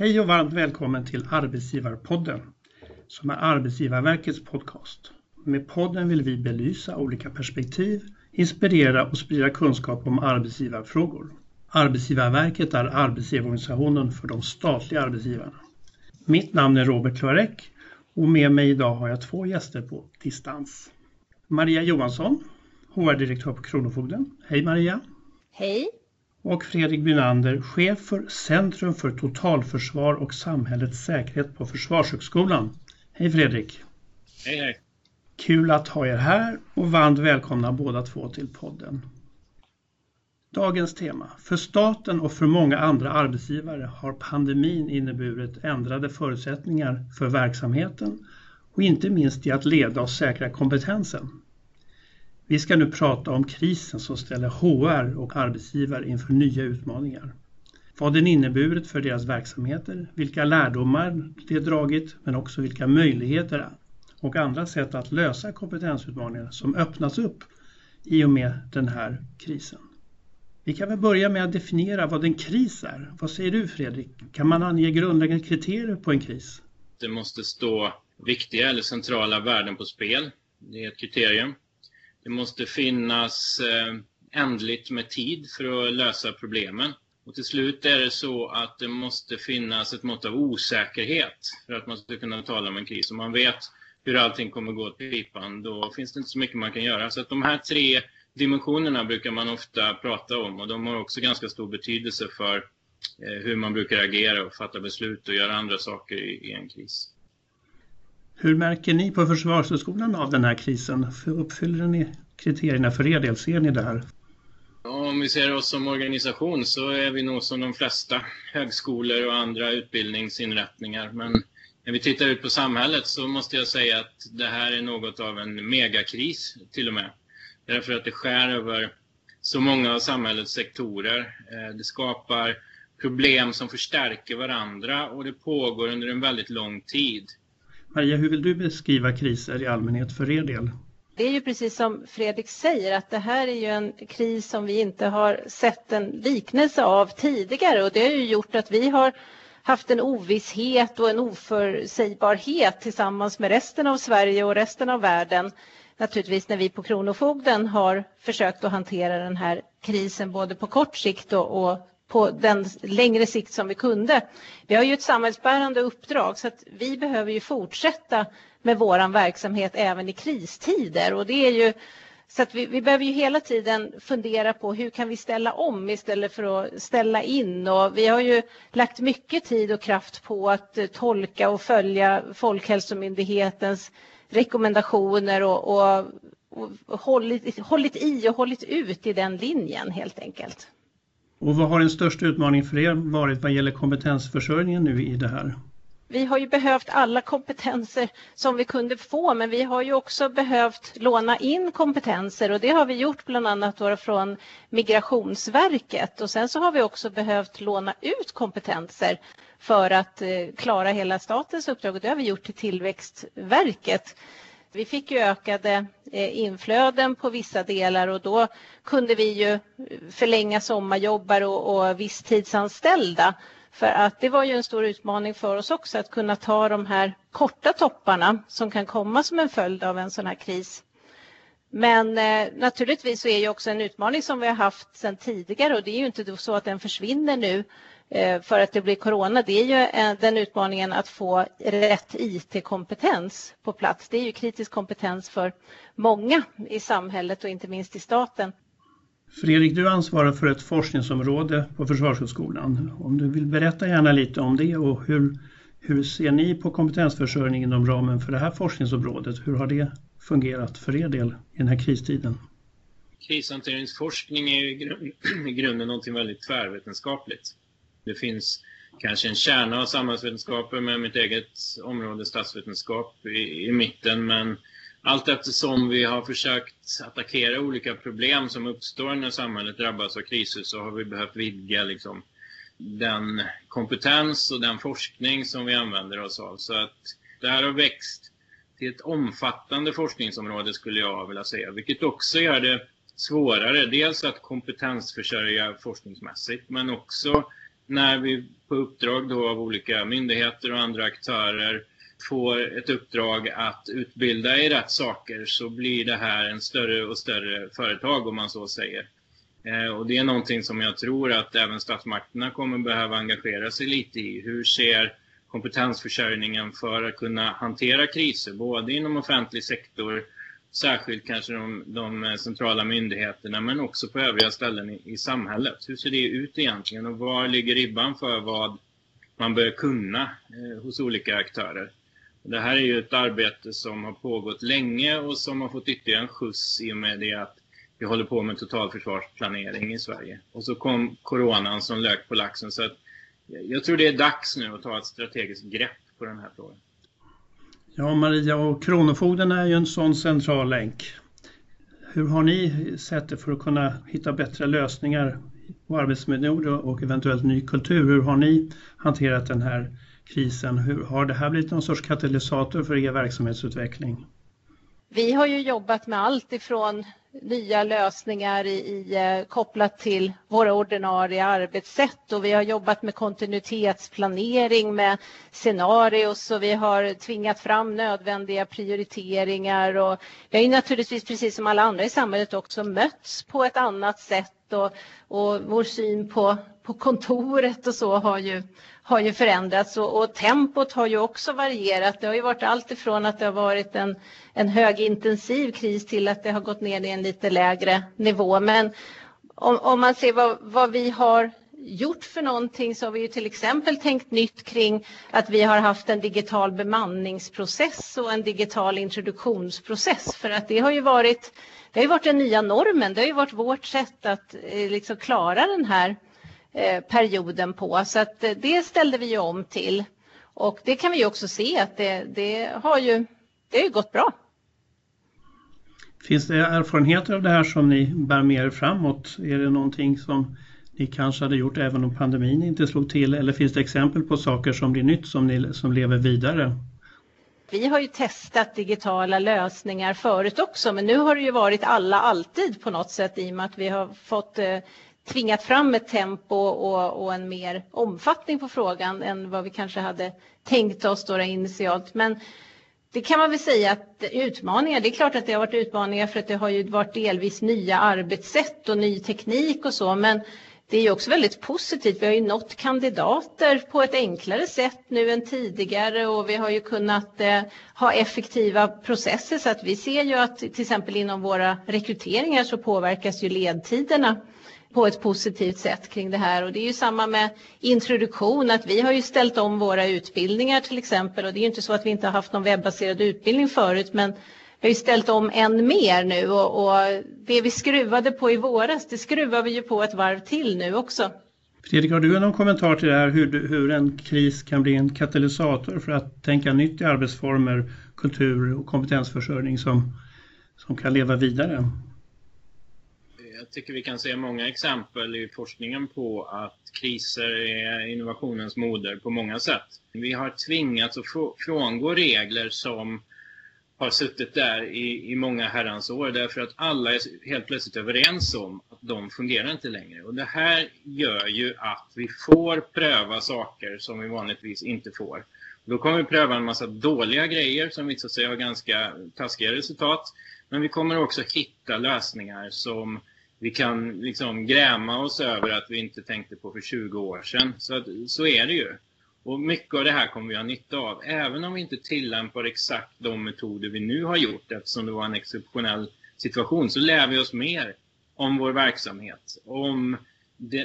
Hej och varmt välkommen till Arbetsgivarpodden som är Arbetsgivarverkets podcast. Med podden vill vi belysa olika perspektiv, inspirera och sprida kunskap om arbetsgivarfrågor. Arbetsgivarverket är arbetsgivarorganisationen för de statliga arbetsgivarna. Mitt namn är Robert Klarek och med mig idag har jag två gäster på distans. Maria Johansson, HR-direktör på Kronofogden. Hej Maria! Hej! Och Fredrik Bynander, chef för Centrum för totalförsvar och samhällets säkerhet på Försvarshögskolan. Hej Fredrik! Hej hej! Kul att ha er här och varmt välkomna båda två till podden. Dagens tema. För staten och för många andra arbetsgivare har pandemin inneburit ändrade förutsättningar för verksamheten och inte minst i att leda och säkra kompetensen. Vi ska nu prata om krisen som ställer HR och arbetsgivare inför nya utmaningar. Vad den inneburit för deras verksamheter, vilka lärdomar de dragit men också vilka möjligheter och andra sätt att lösa kompetensutmaningar som öppnas upp i och med den här krisen. Vi kan väl börja med att definiera vad en kris är. Vad säger du Fredrik? Kan man ange grundläggande kriterier på en kris? Det måste stå viktiga eller centrala värden på spel. Det är ett kriterium. Det måste finnas eh, ändligt med tid för att lösa problemen. Och till slut är det så att det måste finnas ett mått av osäkerhet för att man ska kunna tala om en kris. Om man vet hur allting kommer gå åt pipan, då finns det inte så mycket man kan göra. Så att de här tre dimensionerna brukar man ofta prata om och de har också ganska stor betydelse för eh, hur man brukar agera och fatta beslut och göra andra saker i en kris. Hur märker ni på Försvarshögskolan av den här krisen? Uppfyller ni kriterierna för er del? Ser ni det här? Om vi ser oss som organisation så är vi nog som de flesta högskolor och andra utbildningsinrättningar. Men när vi tittar ut på samhället så måste jag säga att det här är något av en megakris till och med. Därför att det skär över så många av samhällets sektorer. Eh, det skapar problem som förstärker varandra och det pågår under en väldigt lång tid. Maria, hur vill du beskriva kriser i allmänhet för er del? Det är ju precis som Fredrik säger att det här är ju en kris som vi inte har sett en liknelse av tidigare och det har ju gjort att vi har haft en ovisshet och en oförutsägbarhet tillsammans med resten av Sverige och resten av världen. Naturligtvis när vi på Kronofogden har försökt att hantera den här krisen både på kort sikt och, och på den längre sikt som vi kunde. Vi har ju ett samhällsbärande uppdrag så att vi behöver ju fortsätta med våran verksamhet även i kristider och det är ju så att vi, vi, behöver ju hela tiden fundera på hur kan vi ställa om istället för att ställa in och vi har ju lagt mycket tid och kraft på att eh, tolka och följa Folkhälsomyndighetens rekommendationer och, och, och hållit, hållit i och hållit ut i den linjen helt enkelt. Och vad har den största utmaningen för er varit vad gäller kompetensförsörjningen nu i det här? Vi har ju behövt alla kompetenser som vi kunde få men vi har ju också behövt låna in kompetenser och det har vi gjort bland annat från Migrationsverket och sen så har vi också behövt låna ut kompetenser för att eh, klara hela statens uppdrag och det har vi gjort till Tillväxtverket. Vi fick ju ökade eh, inflöden på vissa delar och då kunde vi ju förlänga sommarjobbare och, och visstidsanställda. För att det var ju en stor utmaning för oss också att kunna ta de här korta topparna som kan komma som en följd av en sån här kris. Men eh, naturligtvis så är ju också en utmaning som vi har haft sedan tidigare och det är ju inte så att den försvinner nu Eh, för att det blir corona, det är ju eh, den utmaningen att få rätt IT-kompetens på plats. Det är ju kritisk kompetens för många i samhället och inte minst i staten. Fredrik, du ansvarar för ett forskningsområde på Försvarshögskolan. Om du vill berätta gärna lite om det och hur, hur ser ni på kompetensförsörjning inom ramen för det här forskningsområdet? Hur har det fungerat för er del i den här kristiden? Krishanteringsforskning är i grunden något väldigt tvärvetenskapligt. Det finns kanske en kärna av samhällsvetenskaper med mitt eget område statsvetenskap i, i mitten men allt eftersom vi har försökt attackera olika problem som uppstår när samhället drabbas av kriser så har vi behövt vidga liksom, den kompetens och den forskning som vi använder oss av. Så att det här har växt det är ett omfattande forskningsområde skulle jag vilja säga, vilket också gör det svårare. Dels att kompetensförsörja forskningsmässigt men också när vi på uppdrag då av olika myndigheter och andra aktörer får ett uppdrag att utbilda i rätt saker så blir det här en större och större företag om man så säger. Eh, och det är någonting som jag tror att även statsmakterna kommer behöva engagera sig lite i. Hur ser kompetensförsörjningen för att kunna hantera kriser, både inom offentlig sektor, särskilt kanske de, de centrala myndigheterna, men också på övriga ställen i, i, samhället. Hur ser det ut egentligen och var ligger ribban för vad man bör kunna eh, hos olika aktörer? Det här är ju ett arbete som har pågått länge och som har fått ytterligare en skjuts i och med det att vi håller på med totalförsvarsplanering i Sverige. Och så kom coronan som lök på laxen. Så att jag tror det är dags nu att ta ett strategiskt grepp på den här frågan. Ja, Maria och Kronofogden är ju en sån central länk. Hur har ni sett det för att kunna hitta bättre lösningar på arbetsmetoder och eventuellt ny kultur? Hur har ni hanterat den här krisen? Hur, har det här blivit någon sorts katalysator för er verksamhetsutveckling? Vi har ju jobbat med allt ifrån nya lösningar i, i, eh, kopplat till våra ordinarie arbetssätt. Och vi har jobbat med kontinuitetsplanering med scenarios och vi har tvingat fram nödvändiga prioriteringar. Och vi har naturligtvis precis som alla andra i samhället också mötts på ett annat sätt och, och vår syn på, på kontoret och så har ju, har ju förändrats och, och, tempot har ju också varierat. Det har ju varit allt ifrån att det har varit en, en högintensiv kris till att det har gått ner i en lite lägre nivå. Men om, om man ser vad, vad vi har gjort för någonting så har vi ju till exempel tänkt nytt kring att vi har haft en digital bemanningsprocess och en digital introduktionsprocess för att det har ju varit, det har varit den nya normen. Det har ju varit vårt sätt att eh, liksom klara den här eh, perioden på. Så att eh, det ställde vi om till. Och det kan vi också se att det, det har ju det har gått bra. Finns det erfarenheter av det här som ni bär med er framåt? Är det någonting som ni kanske hade gjort även om pandemin inte slog till? Eller finns det exempel på saker som blir nytt som, ni, som lever vidare? Vi har ju testat digitala lösningar förut också men nu har det ju varit alla alltid på något sätt i och med att vi har fått eh, tvingat fram ett tempo och, och, en mer omfattning på frågan än vad vi kanske hade tänkt oss då initialt. Men det kan man väl säga att utmaningar, det är klart att det har varit utmaningar för att det har ju varit delvis nya arbetssätt och ny teknik och så, men det är också väldigt positivt. Vi har ju nått kandidater på ett enklare sätt nu än tidigare och vi har ju kunnat eh, ha effektiva processer så att vi ser ju att till exempel inom våra rekryteringar så påverkas ju ledtiderna på ett positivt sätt kring det här. Och det är ju samma med introduktion, att vi har ju ställt om våra utbildningar till exempel. Och det är ju inte så att vi inte har haft någon webbaserad utbildning förut, men vi har ju ställt om än mer nu och, och det vi skruvade på i våras, det skruvar vi ju på ett varv till nu också. Fredrik, har du någon kommentar till det här hur, hur en kris kan bli en katalysator för att tänka nytt i arbetsformer, kultur och kompetensförsörjning som, som kan leva vidare? Jag tycker vi kan se många exempel i forskningen på att kriser är innovationens moder på många sätt. Vi har tvingats att frångå regler som har suttit där i, i många herrans år därför att alla är helt plötsligt överens om att de fungerar inte längre. Och det här gör ju att vi får pröva saker som vi vanligtvis inte får. Då kommer vi pröva en massa dåliga grejer som visar sig ha ganska taskiga resultat. Men vi kommer också hitta lösningar som vi kan liksom gräma oss över att vi inte tänkte på för 20 år sedan. Så, att, så är det ju. Och mycket av det här kommer vi ha nytta av, även om vi inte tillämpar exakt de metoder vi nu har gjort eftersom det var en exceptionell situation, så lär vi oss mer om vår verksamhet, om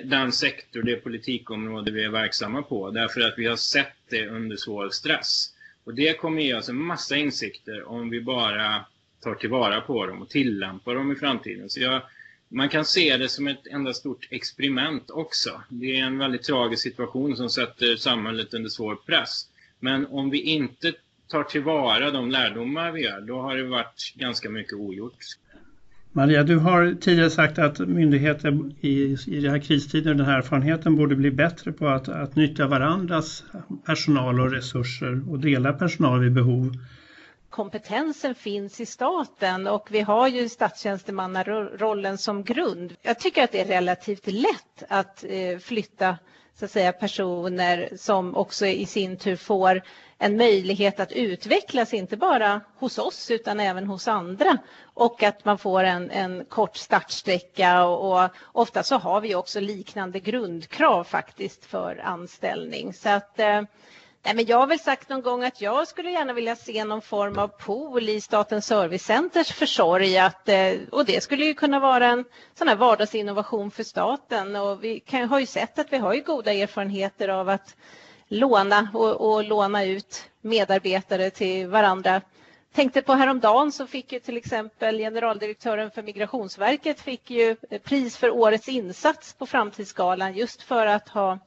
den sektor, det politikområde vi är verksamma på, därför att vi har sett det under svår stress. Och det kommer ge oss en massa insikter om vi bara tar tillvara på dem och tillämpar dem i framtiden. Så jag man kan se det som ett enda stort experiment också. Det är en väldigt tragisk situation som sätter samhället under svår press. Men om vi inte tar tillvara de lärdomar vi gör, då har det varit ganska mycket ogjort. Maria, du har tidigare sagt att myndigheter i, i den här kristiden, den här erfarenheten, borde bli bättre på att, att nyttja varandras personal och resurser och dela personal vid behov kompetensen finns i staten och vi har ju statstjänstemannarollen som grund. Jag tycker att det är relativt lätt att eh, flytta så att säga, personer som också i sin tur får en möjlighet att utvecklas, inte bara hos oss utan även hos andra. Och att man får en, en kort startsträcka och, och ofta så har vi också liknande grundkrav faktiskt för anställning. Så att eh, Nej, men jag har väl sagt någon gång att jag skulle gärna vilja se någon form av pool i Statens servicecenters försorg. Att, eh, och det skulle ju kunna vara en sån här vardagsinnovation för staten. Och vi kan, har ju sett att vi har ju goda erfarenheter av att låna och, och låna ut medarbetare till varandra. Tänkte på häromdagen så fick ju till exempel generaldirektören för Migrationsverket fick ju pris för årets insats på Framtidsgalan just för att ha,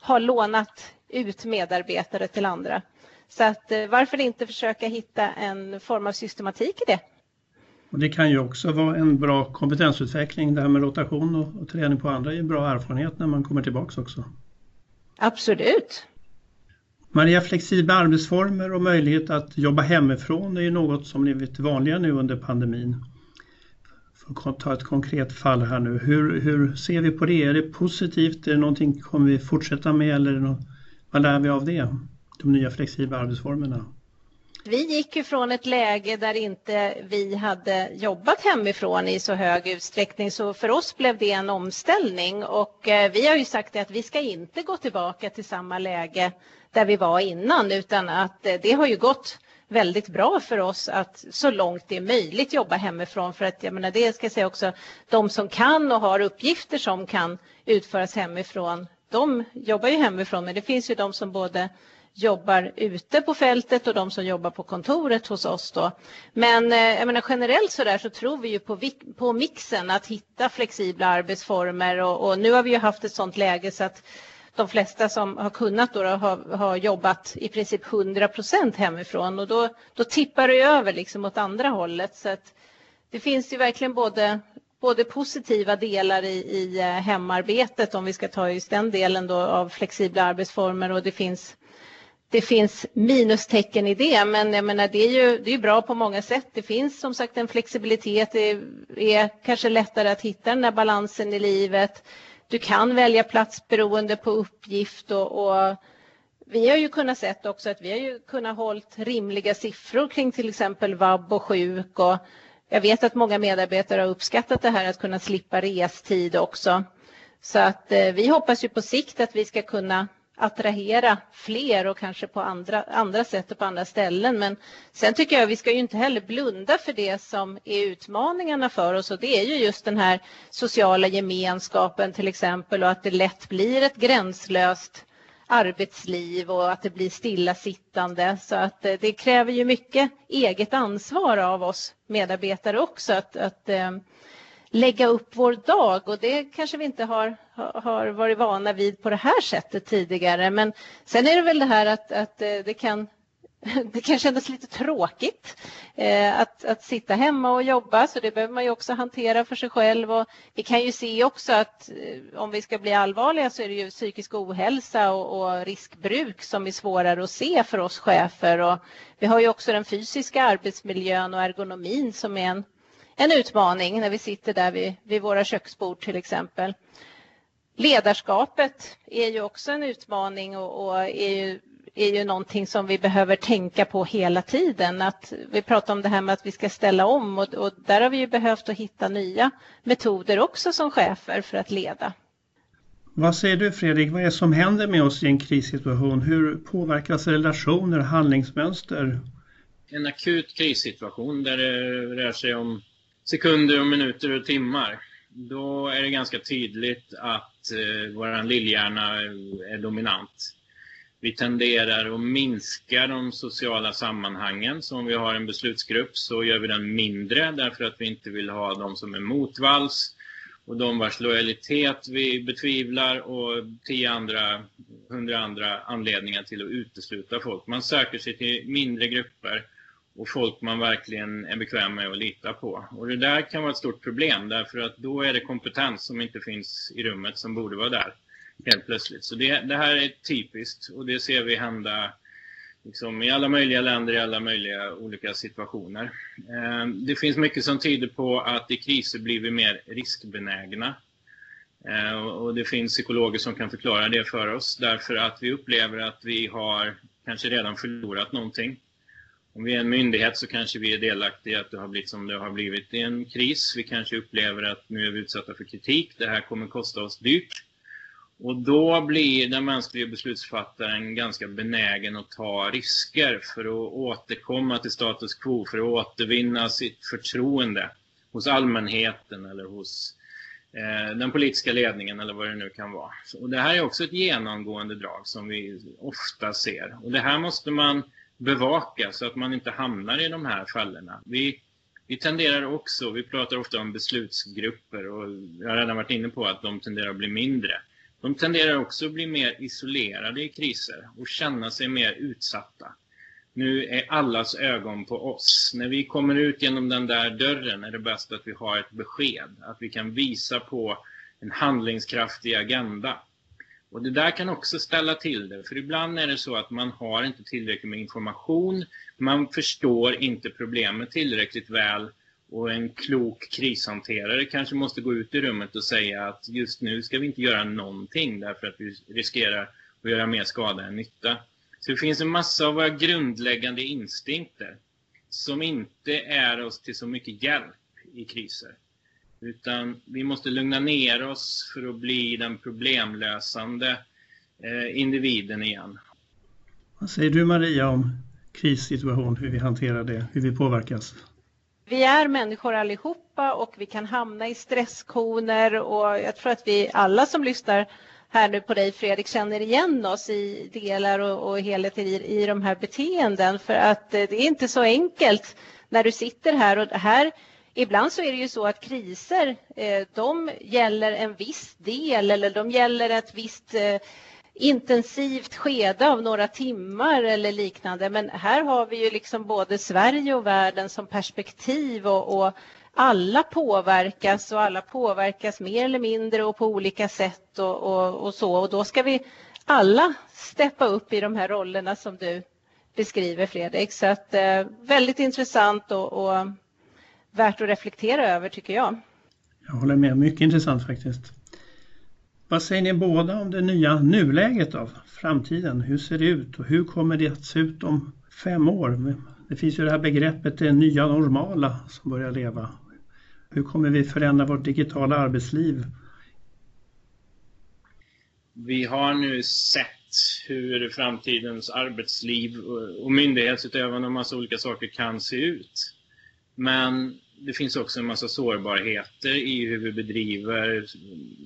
ha lånat ut medarbetare till andra. Så att, eh, varför inte försöka hitta en form av systematik i det? Och det kan ju också vara en bra kompetensutveckling. Det här med rotation och, och träning på andra är en bra erfarenhet när man kommer tillbaka också. Absolut. Maria, flexibla arbetsformer och möjlighet att jobba hemifrån är ju något som blivit vanliga nu under pandemin. För att ta ett konkret fall här nu. Hur, hur ser vi på det? Är det positivt? Är det någonting kommer vi fortsätta med eller något vad lär vi av det? De nya flexibla arbetsformerna? Vi gick ju från ett läge där inte vi hade jobbat hemifrån i så hög utsträckning så för oss blev det en omställning och eh, vi har ju sagt att vi ska inte gå tillbaka till samma läge där vi var innan utan att eh, det har ju gått väldigt bra för oss att så långt det är möjligt jobba hemifrån för att jag menar det ska jag säga också de som kan och har uppgifter som kan utföras hemifrån de jobbar ju hemifrån men det finns ju de som både jobbar ute på fältet och de som jobbar på kontoret hos oss. Då. Men eh, jag menar, generellt så, där så tror vi ju på, på mixen att hitta flexibla arbetsformer och, och, nu har vi ju haft ett sådant läge så att de flesta som har kunnat då, har, har jobbat i princip 100 procent hemifrån och då, då tippar det över liksom åt andra hållet. Så att det finns ju verkligen både både positiva delar i, i eh, hemarbetet om vi ska ta just den delen då av flexibla arbetsformer och det finns det finns minustecken i det, men jag menar, det är ju det är bra på många sätt. Det finns som sagt en flexibilitet, det är kanske lättare att hitta den där balansen i livet. Du kan välja plats beroende på uppgift och, och vi har ju kunnat sett också att vi har ju kunnat hållit rimliga siffror kring till exempel vab och sjuk och jag vet att många medarbetare har uppskattat det här att kunna slippa restid också. Så att eh, vi hoppas ju på sikt att vi ska kunna attrahera fler och kanske på andra, andra sätt och på andra ställen. Men sen tycker jag att vi ska ju inte heller blunda för det som är utmaningarna för oss och det är ju just den här sociala gemenskapen till exempel och att det lätt blir ett gränslöst arbetsliv och att det blir stillasittande. Så att eh, det kräver ju mycket eget ansvar av oss medarbetare också att, att eh, lägga upp vår dag och det kanske vi inte har, har varit vana vid på det här sättet tidigare. Men sen är det väl det här att, att eh, det kan det kan kännas lite tråkigt eh, att, att sitta hemma och jobba så det behöver man ju också hantera för sig själv. Och vi kan ju se också att eh, om vi ska bli allvarliga så är det ju psykisk ohälsa och, och, riskbruk som är svårare att se för oss chefer. Och vi har ju också den fysiska arbetsmiljön och ergonomin som är en, en utmaning när vi sitter där vid, vid våra köksbord till exempel. Ledarskapet är ju också en utmaning och, och är ju är ju någonting som vi behöver tänka på hela tiden. Att vi pratar om det här med att vi ska ställa om och, och där har vi ju behövt att hitta nya metoder också som chefer för att leda. Vad säger du Fredrik, vad är det som händer med oss i en krissituation? Hur påverkas relationer, handlingsmönster? En akut krissituation där det rör sig om sekunder, och minuter och timmar. Då är det ganska tydligt att eh, vår lillhjärna är dominant. Vi tenderar att minska de sociala sammanhangen. Så om vi har en beslutsgrupp så gör vi den mindre därför att vi inte vill ha de som är motvalls och de vars lojalitet vi betvivlar och tio andra, hundra andra anledningar till att utesluta folk. Man söker sig till mindre grupper och folk man verkligen är bekväm med att lita på. Och det där kan vara ett stort problem därför att då är det kompetens som inte finns i rummet som borde vara där helt plötsligt. Så det, det här är typiskt och det ser vi hända liksom i alla möjliga länder, i alla möjliga olika situationer. Eh, det finns mycket som tyder på att i kriser blir vi mer riskbenägna. Eh, och det finns psykologer som kan förklara det för oss därför att vi upplever att vi har kanske redan förlorat någonting. Om vi är en myndighet så kanske vi är delaktiga i att det har blivit som det har blivit i en kris. Vi kanske upplever att nu är vi utsatta för kritik. Det här kommer kosta oss dyrt. Och då blir den mänskliga beslutsfattaren ganska benägen att ta risker för att återkomma till status quo, för att återvinna sitt förtroende hos allmänheten eller hos eh, den politiska ledningen eller vad det nu kan vara. Och det här är också ett genomgående drag som vi ofta ser. Och det här måste man bevaka så att man inte hamnar i de här fällorna. Vi, vi tenderar också, vi pratar ofta om beslutsgrupper och jag har redan varit inne på att de tenderar att bli mindre. De tenderar också att bli mer isolerade i kriser och känna sig mer utsatta. Nu är allas ögon på oss. När vi kommer ut genom den där dörren är det bäst att vi har ett besked, att vi kan visa på en handlingskraftig agenda. Och det där kan också ställa till det, för ibland är det så att man har inte tillräckligt med information, man förstår inte problemet tillräckligt väl och en klok krishanterare kanske måste gå ut i rummet och säga att just nu ska vi inte göra någonting därför att vi riskerar att göra mer skada än nytta. Så det finns en massa av våra grundläggande instinkter som inte är oss till så mycket hjälp i kriser. Utan vi måste lugna ner oss för att bli den problemlösande eh, individen igen. Vad säger du Maria om krissituation, hur vi hanterar det, hur vi påverkas? Vi är människor allihopa och vi kan hamna i stresskoner och jag tror att vi alla som lyssnar här nu på dig Fredrik känner igen oss i delar och, och helheter i, i de här beteenden. För att eh, det är inte så enkelt när du sitter här och här Ibland så är det ju så att kriser eh, de gäller en viss del eller de gäller ett visst eh, intensivt skede av några timmar eller liknande. Men här har vi ju liksom både Sverige och världen som perspektiv och, och alla påverkas och alla påverkas mer eller mindre och på olika sätt och, och, och, så. Och då ska vi alla steppa upp i de här rollerna som du beskriver Fredrik. Så att, eh, väldigt intressant och, och värt att reflektera över tycker jag. Jag håller med, mycket intressant faktiskt. Vad säger ni båda om det nya nuläget av framtiden? Hur ser det ut och hur kommer det att se ut om fem år? Det finns ju det här begreppet det nya normala som börjar leva. Hur kommer vi förändra vårt digitala arbetsliv? Vi har nu sett hur framtidens arbetsliv och myndighetsutövande och massa olika saker kan se ut. Men det finns också en massa sårbarheter i hur vi bedriver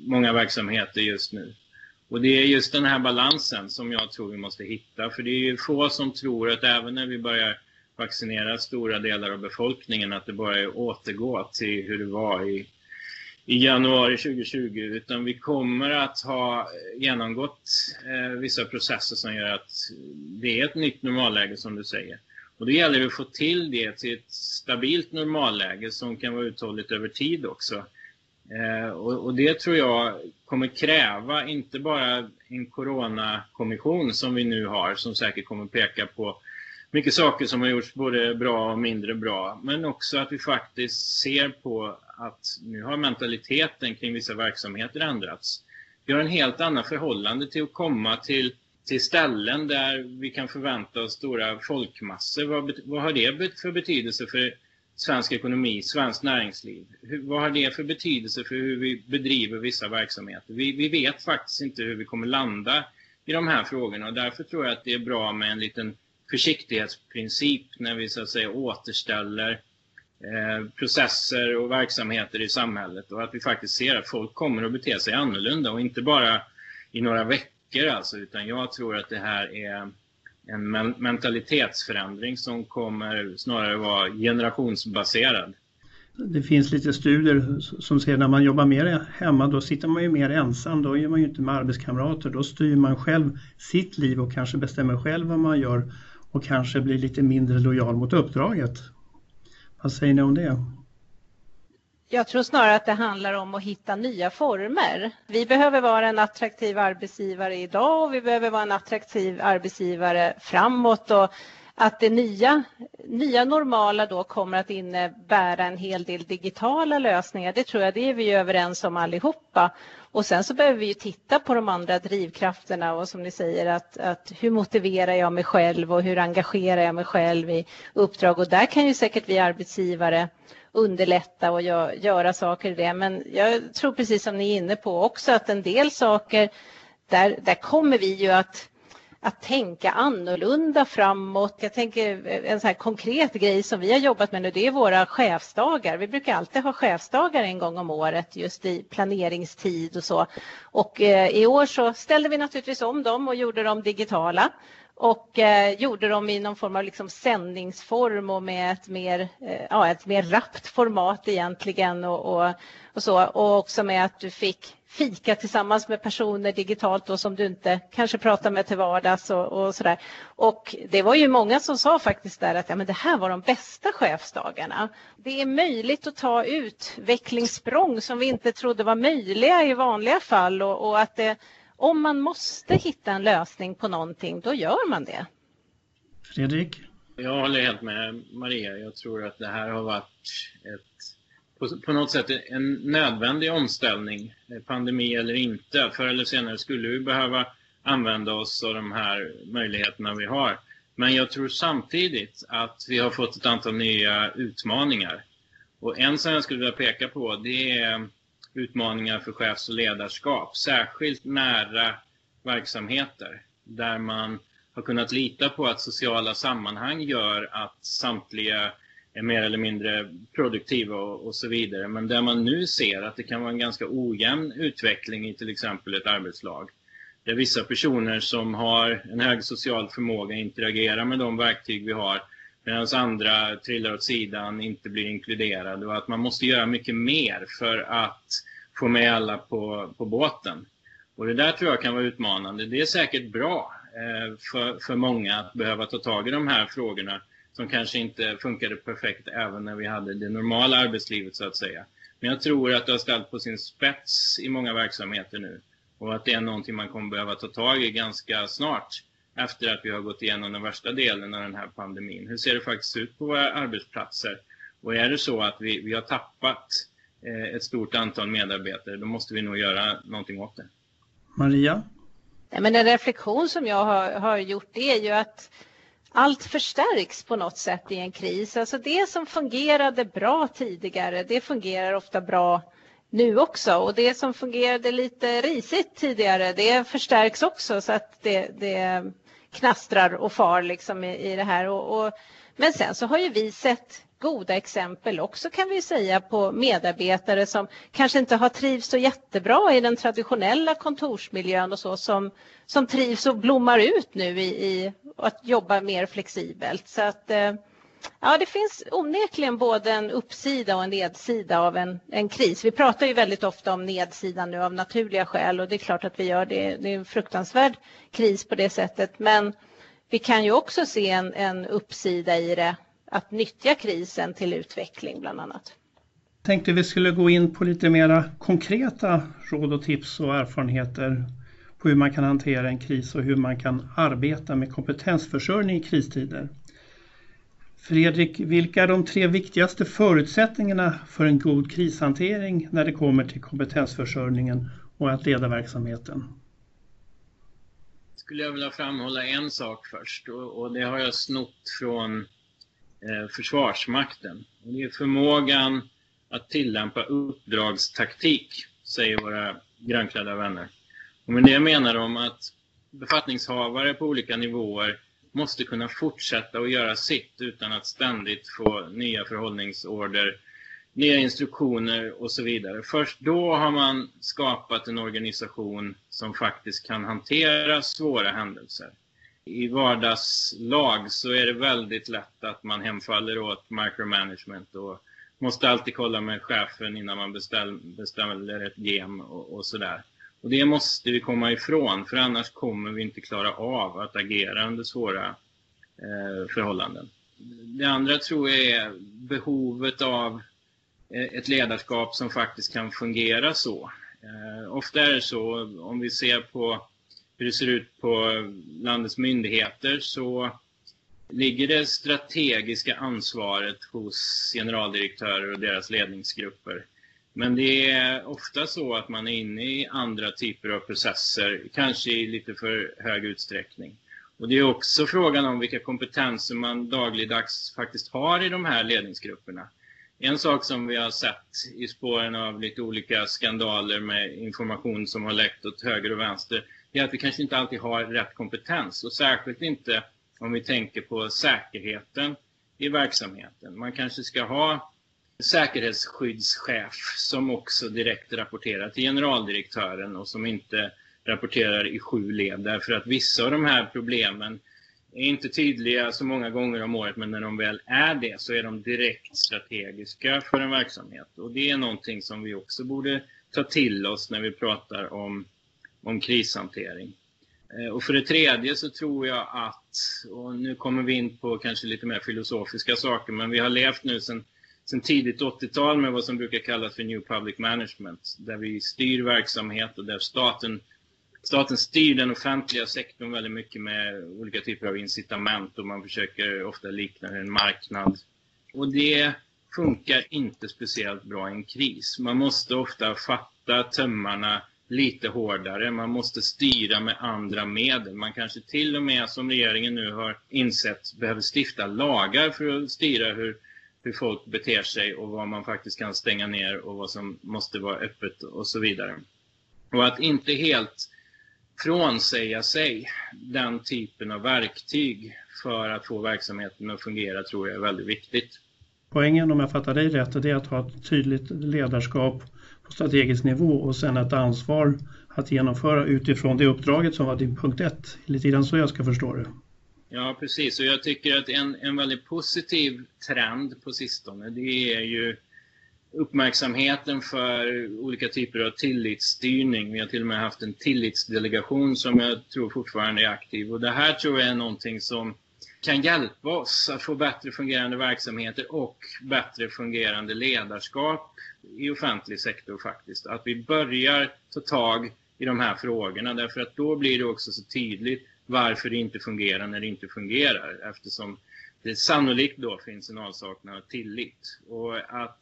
många verksamheter just nu. Och det är just den här balansen som jag tror vi måste hitta. För det är ju få som tror att även när vi börjar vaccinera stora delar av befolkningen att det bara är att återgå till hur det var i, i januari 2020. Utan vi kommer att ha genomgått eh, vissa processer som gör att det är ett nytt normalläge som du säger. Och då gäller det att få till det till ett stabilt normalläge som kan vara uthålligt över tid också. Eh, och, och, det tror jag kommer kräva inte bara en coronakommission som vi nu har som säkert kommer peka på mycket saker som har gjorts både bra och mindre bra. Men också att vi faktiskt ser på att nu har mentaliteten kring vissa verksamheter ändrats. Vi har en helt annan förhållande till att komma till till ställen där vi kan förvänta oss stora folkmassor. Vad, vad har det för betydelse för svensk ekonomi, svenskt näringsliv? Hur, vad har det för betydelse för hur vi bedriver vissa verksamheter? Vi, vi vet faktiskt inte hur vi kommer landa i de här frågorna och därför tror jag att det är bra med en liten försiktighetsprincip när vi så att säga återställer eh, processer och verksamheter i samhället och att vi faktiskt ser att folk kommer att bete sig annorlunda och inte bara i några veckor veckor alltså, utan jag tror att det här är en mentalitetsförändring som kommer snarare vara generationsbaserad. Det finns lite studier som säger när man jobbar mer hemma då sitter man ju mer ensam, då är man ju inte med arbetskamrater, då styr man själv sitt liv och kanske bestämmer själv vad man gör och kanske blir lite mindre lojal mot uppdraget. Vad säger ni om det? Jag tror snarare att det handlar om att hitta nya former. Vi behöver vara en attraktiv arbetsgivare idag och vi behöver vara en attraktiv arbetsgivare framåt. Och att det nya, nya normala då kommer att innebära en hel del digitala lösningar, det tror jag det är vi överens om allihopa. Och sen så behöver vi titta på de andra drivkrafterna och som ni säger att, att hur motiverar jag mig själv och hur engagerar jag mig själv i uppdrag och där kan ju säkert vi arbetsgivare underlätta och göra saker i det. Men jag tror precis som ni är inne på också att en del saker där, där kommer vi ju att att tänka annorlunda framåt. Jag tänker eh, en så här konkret grej som vi har jobbat med nu, det är våra chefsdagar. Vi brukar alltid ha chefsdagar en gång om året just i planeringstid och så. Och eh, i år så ställde vi naturligtvis om dem och gjorde dem digitala och eh, gjorde dem i någon form av liksom sändningsform och med ett mer, eh, ja, ett mer rappt format egentligen och, och, och, så. Och också med att du fick fika tillsammans med personer digitalt då, som du inte kanske pratar med till vardags och, och där. Och det var ju många som sa faktiskt där att ja, men det här var de bästa chefsdagarna. Det är möjligt att ta utvecklingssprång som vi inte trodde var möjliga i vanliga fall och, och att det om man måste hitta en lösning på någonting, då gör man det. Fredrik? Jag håller helt med Maria. Jag tror att det här har varit ett, på, på något sätt en nödvändig omställning, pandemi eller inte. Förr eller senare skulle vi behöva använda oss av de här möjligheterna vi har. Men jag tror samtidigt att vi har fått ett antal nya utmaningar. Och en som jag skulle vilja peka på det är utmaningar för chefs och ledarskap, särskilt nära verksamheter där man har kunnat lita på att sociala sammanhang gör att samtliga är mer eller mindre produktiva och, och, så vidare. Men där man nu ser att det kan vara en ganska ojämn utveckling i till exempel ett arbetslag. Där vissa personer som har en hög social förmåga interagerar med de verktyg vi har medan andra trillar åt sidan, inte blir inkluderade och att man måste göra mycket mer för att få med alla på, på båten. Och det där tror jag kan vara utmanande. Det är säkert bra eh, för, för många att behöva ta tag i de här frågorna som kanske inte funkade perfekt även när vi hade det normala arbetslivet så att säga. Men jag tror att det har ställt på sin spets i många verksamheter nu och att det är någonting man kommer behöva ta tag i ganska snart efter att vi har gått igenom den värsta delen av den här pandemin. Hur ser det faktiskt ut på våra arbetsplatser? Och är det så att vi, vi har tappat eh, ett stort antal medarbetare, då måste vi nog göra någonting åt det. Maria? Ja, men en reflektion som jag har, har gjort det är ju att allt förstärks på något sätt i en kris. Alltså det som fungerade bra tidigare, det fungerar ofta bra nu också. Och det som fungerade lite risigt tidigare, det förstärks också så att det, det knastrar och far liksom i, i det här. Och, och, men sen så har ju vi sett goda exempel också kan vi säga på medarbetare som kanske inte har trivts så jättebra i den traditionella kontorsmiljön och så som, som trivs och blommar ut nu i, i att jobba mer flexibelt. Så att, eh, ja, det finns onekligen både en uppsida och en nedsida av en, en kris. Vi pratar ju väldigt ofta om nedsidan nu av naturliga skäl och det är klart att vi gör det. Det är en fruktansvärd kris på det sättet men vi kan ju också se en, en uppsida i det att nyttja krisen till utveckling bland annat. Tänkte vi skulle gå in på lite mera konkreta råd och tips och erfarenheter på hur man kan hantera en kris och hur man kan arbeta med kompetensförsörjning i kristider. Fredrik, vilka är de tre viktigaste förutsättningarna för en god krishantering när det kommer till kompetensförsörjningen och att leda verksamheten? Skulle jag vilja framhålla en sak först och det har jag snott från eh, Försvarsmakten. Det är förmågan att tillämpa uppdragstaktik, säger våra grönklädda vänner. Och med det menar de att befattningshavare på olika nivåer måste kunna fortsätta att göra sitt utan att ständigt få nya förhållningsorder, nya instruktioner och så vidare. Först då har man skapat en organisation som faktiskt kan hantera svåra händelser i vardagslag så är det väldigt lätt att man hemfaller åt micromanagement och måste alltid kolla med chefen innan man beställer ett gem och, och sådär. Och det måste vi komma ifrån för annars kommer vi inte klara av att agera under svåra eh, förhållanden. Det andra tror jag är behovet av eh, ett ledarskap som faktiskt kan fungera så. Eh, ofta är det så, om vi ser på hur det ser ut på landets myndigheter så ligger det strategiska ansvaret hos generaldirektörer och deras ledningsgrupper. Men det är ofta så att man är inne i andra typer av processer, kanske i lite för hög utsträckning. Och det är också frågan om vilka kompetenser man dagligdags faktiskt har i de här ledningsgrupperna. En sak som vi har sett i spåren av lite olika skandaler med information som har läckt åt höger och vänster, är att vi kanske inte alltid har rätt kompetens och särskilt inte om vi tänker på säkerheten i verksamheten. Man kanske ska ha säkerhetsskyddschef som också direkt rapporterar till generaldirektören och som inte rapporterar i sju led därför att vissa av de här problemen är inte tydliga så många gånger om året men när de väl är det så är de direkt strategiska för en verksamhet och det är någonting som vi också borde ta till oss när vi pratar om, om krishantering. Eh, och för det tredje så tror jag att, och nu kommer vi in på kanske lite mer filosofiska saker, men vi har levt nu sedan sen tidigt 80-tal med vad som brukar kallas för New Public Management, där vi styr verksamhet och där staten, staten styr den offentliga sektorn väldigt mycket med olika typer av incitament och man försöker ofta likna en marknad. Och det funkar inte speciellt bra i en kris. Man måste ofta fatta tömmarna lite hårdare. Man måste styra med andra medel. Man kanske till och med, som regeringen nu har insett, behöver stifta lagar för att styra hur, hur folk beter sig och vad man faktiskt kan stänga ner och vad som måste vara öppet och så vidare. Och att inte helt frånsäga sig den typen av verktyg för att få verksamheten att fungera tror jag är väldigt viktigt. Poängen om jag fattar dig rätt är att ha ett tydligt ledarskap på strategisk nivå och sen ett ansvar att genomföra utifrån det uppdraget som var din punkt ett. Lite grann så jag ska förstå det. Ja, precis. Och jag tycker att en, en väldigt positiv trend på sistone, det är ju uppmärksamheten för olika typer av tillitsstyrning. Vi har till och med haft en tillitsdelegation som jag tror fortfarande är aktiv. Och det här tror jag är någonting som kan hjälpa oss att få bättre fungerande verksamheter och bättre fungerande ledarskap i offentlig sektor faktiskt. Att vi börjar ta tag i de här frågorna därför att då blir det också så tydligt varför det inte fungerar när det inte fungerar eftersom det sannolikt då finns en avsaknad av tillit. Och att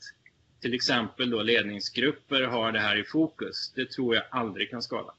till exempel då ledningsgrupper har det här i fokus, det tror jag aldrig kan skada.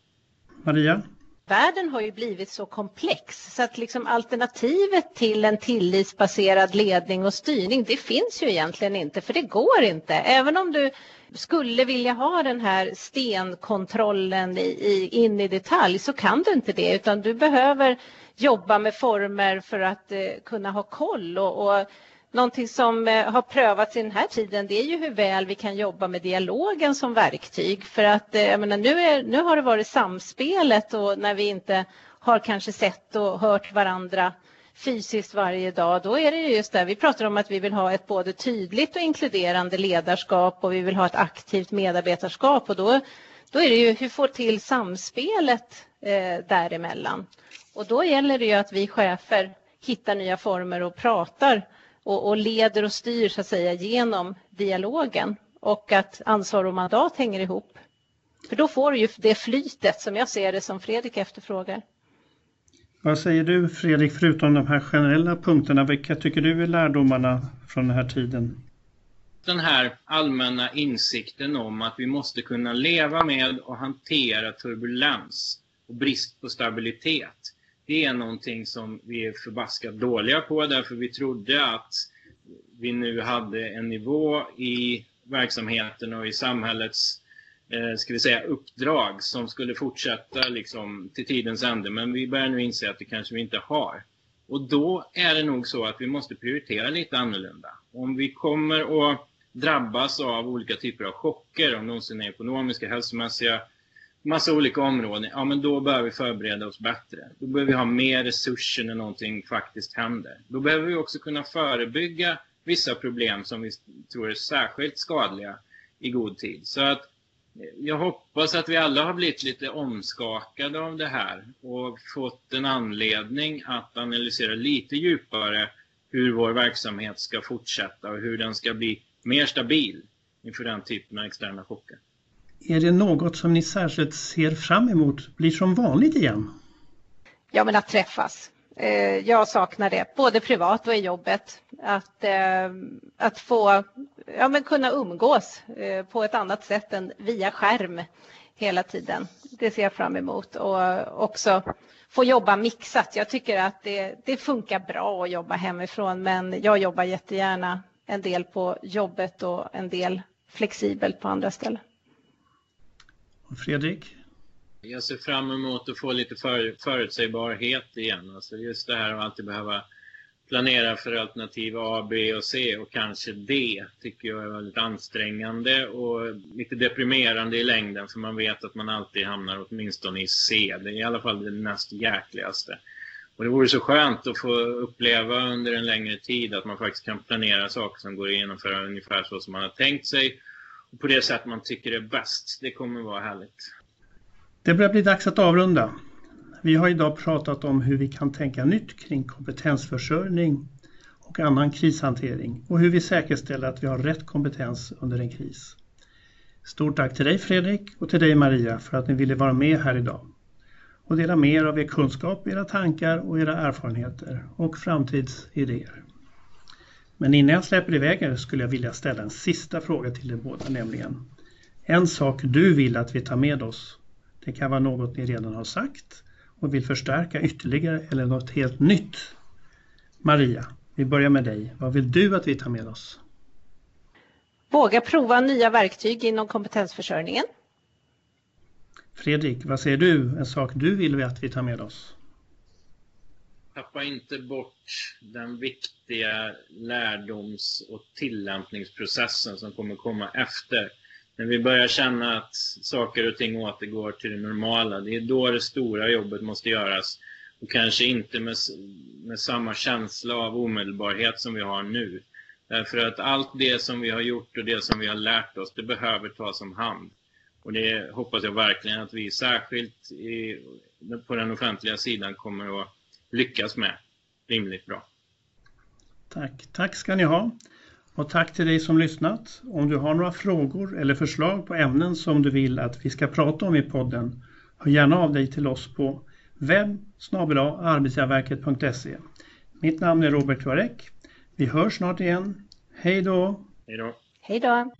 Maria? världen har ju blivit så komplex så att liksom alternativet till en tillitsbaserad ledning och styrning det finns ju egentligen inte för det går inte. Även om du skulle vilja ha den här stenkontrollen i, i, in i detalj så kan du inte det utan du behöver jobba med former för att eh, kunna ha koll och, och Någonting som eh, har prövats i den här tiden det är ju hur väl vi kan jobba med dialogen som verktyg. För att eh, jag menar, nu, är, nu har det varit samspelet och när vi inte har kanske sett och hört varandra fysiskt varje dag, då är det just det. Vi pratar om att vi vill ha ett både tydligt och inkluderande ledarskap och vi vill ha ett aktivt medarbetarskap och då, då är det ju hur får till samspelet eh, däremellan. Och då gäller det ju att vi chefer hittar nya former och pratar och, och leder och styr så att säga genom dialogen och att ansvar och mandat hänger ihop. För då får du ju det flytet som jag ser det som Fredrik efterfrågar. Vad säger du Fredrik, förutom de här generella punkterna, vilka tycker du är lärdomarna från den här tiden? Den här allmänna insikten om att vi måste kunna leva med och hantera turbulens och brist på stabilitet det är någonting som vi är förbaskat dåliga på därför vi trodde att vi nu hade en nivå i verksamheten och i samhällets eh, ska vi säga, uppdrag som skulle fortsätta liksom, till tidens ände. Men vi börjar nu inse att det kanske vi inte har. Och då är det nog så att vi måste prioritera lite annorlunda. Om vi kommer att drabbas av olika typer av chocker, om någonsin är ekonomiska, hälsomässiga, massa olika områden, ja men då behöver vi förbereda oss bättre. Då behöver vi ha mer resurser när någonting faktiskt händer. Då behöver vi också kunna förebygga vissa problem som vi tror är särskilt skadliga i god tid. Så att jag hoppas att vi alla har blivit lite omskakade av det här och fått en anledning att analysera lite djupare hur vår verksamhet ska fortsätta och hur den ska bli mer stabil. inför den typen av externa chocker. Är det något som ni särskilt ser fram emot blir som vanligt igen? Ja, men att träffas. Eh, jag saknar det, både privat och i jobbet. Att, eh, att få ja, men kunna umgås eh, på ett annat sätt än via skärm hela tiden. Det ser jag fram emot och också få jobba mixat. Jag tycker att det, det funkar bra att jobba hemifrån men jag jobbar jättegärna en del på jobbet och en del flexibelt på andra ställen. Fredrik? Jag ser fram emot att få lite för, förutsägbarhet igen. Alltså just det här att alltid behöva planera för alternativ A, B och C och kanske D tycker jag är väldigt ansträngande och lite deprimerande i längden för man vet att man alltid hamnar åtminstone i C. Det är i alla fall det näst jäkligaste. Och det vore så skönt att få uppleva under en längre tid att man faktiskt kan planera saker som går att genomföra ungefär så som man har tänkt sig och på det sätt man tycker är bäst. Det kommer vara härligt. Det börjar bli dags att avrunda. Vi har idag pratat om hur vi kan tänka nytt kring kompetensförsörjning och annan krishantering och hur vi säkerställer att vi har rätt kompetens under en kris. Stort tack till dig Fredrik och till dig Maria för att ni ville vara med här idag och dela med er av er kunskap, era tankar och era erfarenheter och framtidsidéer. Men innan jag släpper iväg er skulle jag vilja ställa en sista fråga till er båda, nämligen en sak du vill att vi tar med oss. Det kan vara något ni redan har sagt och vill förstärka ytterligare eller något helt nytt. Maria, vi börjar med dig. Vad vill du att vi tar med oss? Våga prova nya verktyg inom kompetensförsörjningen. Fredrik, vad säger du? En sak du vill att vi tar med oss? Tappa inte bort den viktiga lärdoms och tillämpningsprocessen som kommer komma efter när vi börjar känna att saker och ting återgår till det normala, det är då det stora jobbet måste göras. Och kanske inte med, med samma känsla av omedelbarhet som vi har nu. Därför att allt det som vi har gjort och det som vi har lärt oss, det behöver tas om hand. Och det hoppas jag verkligen att vi särskilt i, på den offentliga sidan kommer att lyckas med rimligt bra. Tack. Tack ska ni ha. Och tack till dig som lyssnat. Om du har några frågor eller förslag på ämnen som du vill att vi ska prata om i podden, hör gärna av dig till oss på webb. Mitt namn är Robert Kvarek. Vi hörs snart igen. Hej då! Hej då! Hej då!